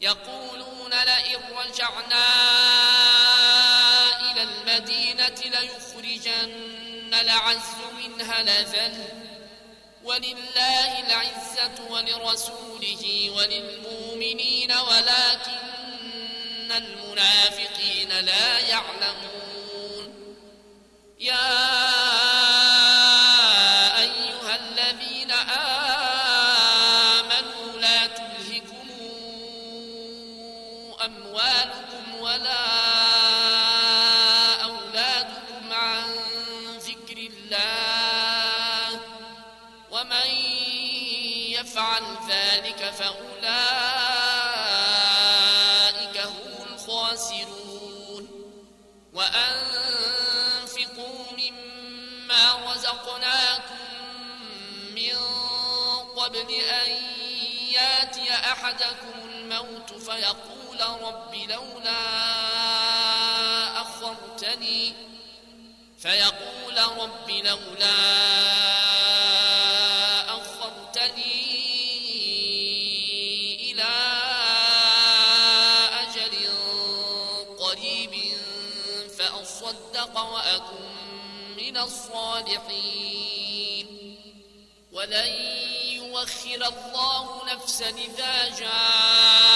يقولون لئن رجعنا إلى المدينة ليخرجن العز منها لذل ولله العزة ولرسوله وللمؤمنين ولكن المنافقين لا يعلمون. يا أموالكم ولا أولادكم عن ذكر الله ومن يفعل ذلك فأولئك هم الخاسرون. وأنفقوا مما رزقناكم من قبل أن يأتي أحدكم الموت فيقول رب لولا أخرتني فيقول رب لولا أخرتني إلى أجل قريب فأصدق وأكن من الصالحين. ولن يوخر الله نفسا إذا جاء